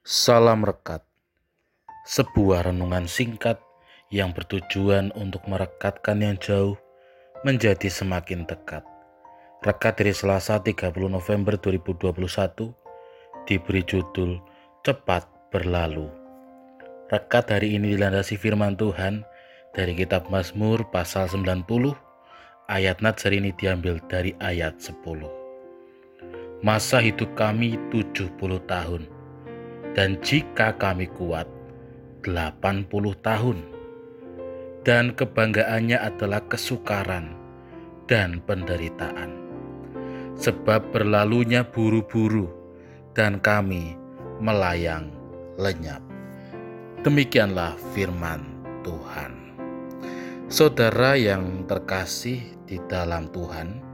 Salam Rekat Sebuah renungan singkat yang bertujuan untuk merekatkan yang jauh menjadi semakin dekat. Rekat dari Selasa 30 November 2021 diberi judul Cepat Berlalu. Rekat hari ini dilandasi firman Tuhan dari kitab Mazmur pasal 90 ayat Natsar ini diambil dari ayat 10. Masa hidup kami 70 tahun dan jika kami kuat 80 tahun. Dan kebanggaannya adalah kesukaran dan penderitaan. Sebab berlalunya buru-buru dan kami melayang lenyap. Demikianlah firman Tuhan. Saudara yang terkasih di dalam Tuhan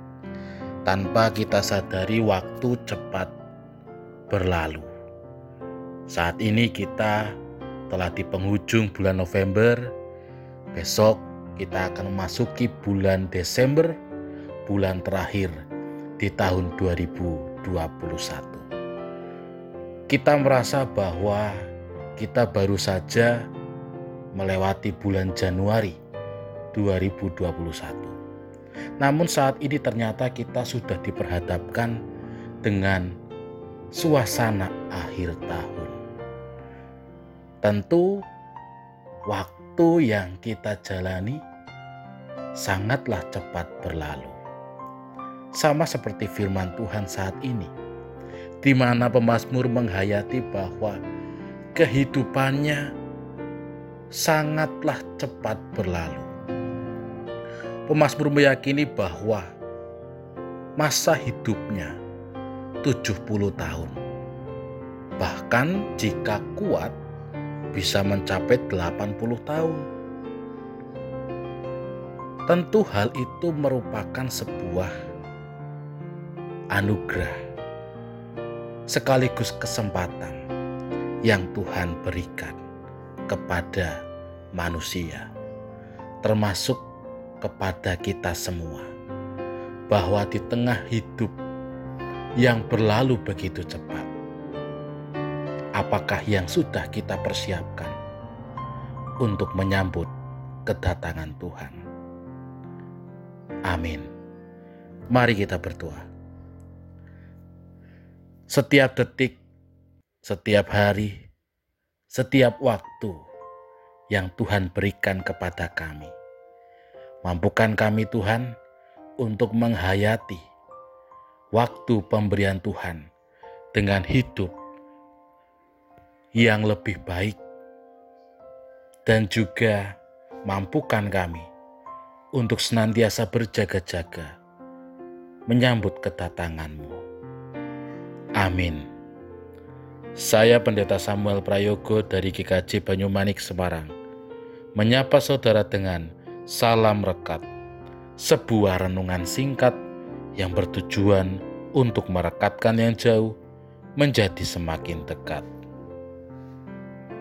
tanpa kita sadari waktu cepat berlalu saat ini kita telah di penghujung bulan November. Besok kita akan memasuki bulan Desember, bulan terakhir di tahun 2021. Kita merasa bahwa kita baru saja melewati bulan Januari 2021. Namun saat ini ternyata kita sudah diperhadapkan dengan suasana akhir tahun. Tentu waktu yang kita jalani sangatlah cepat berlalu. Sama seperti firman Tuhan saat ini, di mana pemazmur menghayati bahwa kehidupannya sangatlah cepat berlalu. Pemazmur meyakini bahwa masa hidupnya 70 tahun. Bahkan jika kuat bisa mencapai 80 tahun. Tentu hal itu merupakan sebuah anugerah sekaligus kesempatan yang Tuhan berikan kepada manusia, termasuk kepada kita semua, bahwa di tengah hidup yang berlalu begitu cepat, apakah yang sudah kita persiapkan untuk menyambut kedatangan Tuhan. Amin. Mari kita berdoa. Setiap detik, setiap hari, setiap waktu yang Tuhan berikan kepada kami. Mampukan kami Tuhan untuk menghayati waktu pemberian Tuhan dengan hidup yang lebih baik dan juga mampukan kami untuk senantiasa berjaga-jaga menyambut kedatanganmu. Amin. Saya Pendeta Samuel Prayogo dari GKJ Banyumanik Semarang menyapa saudara dengan salam rekat, sebuah renungan singkat yang bertujuan untuk merekatkan yang jauh menjadi semakin dekat.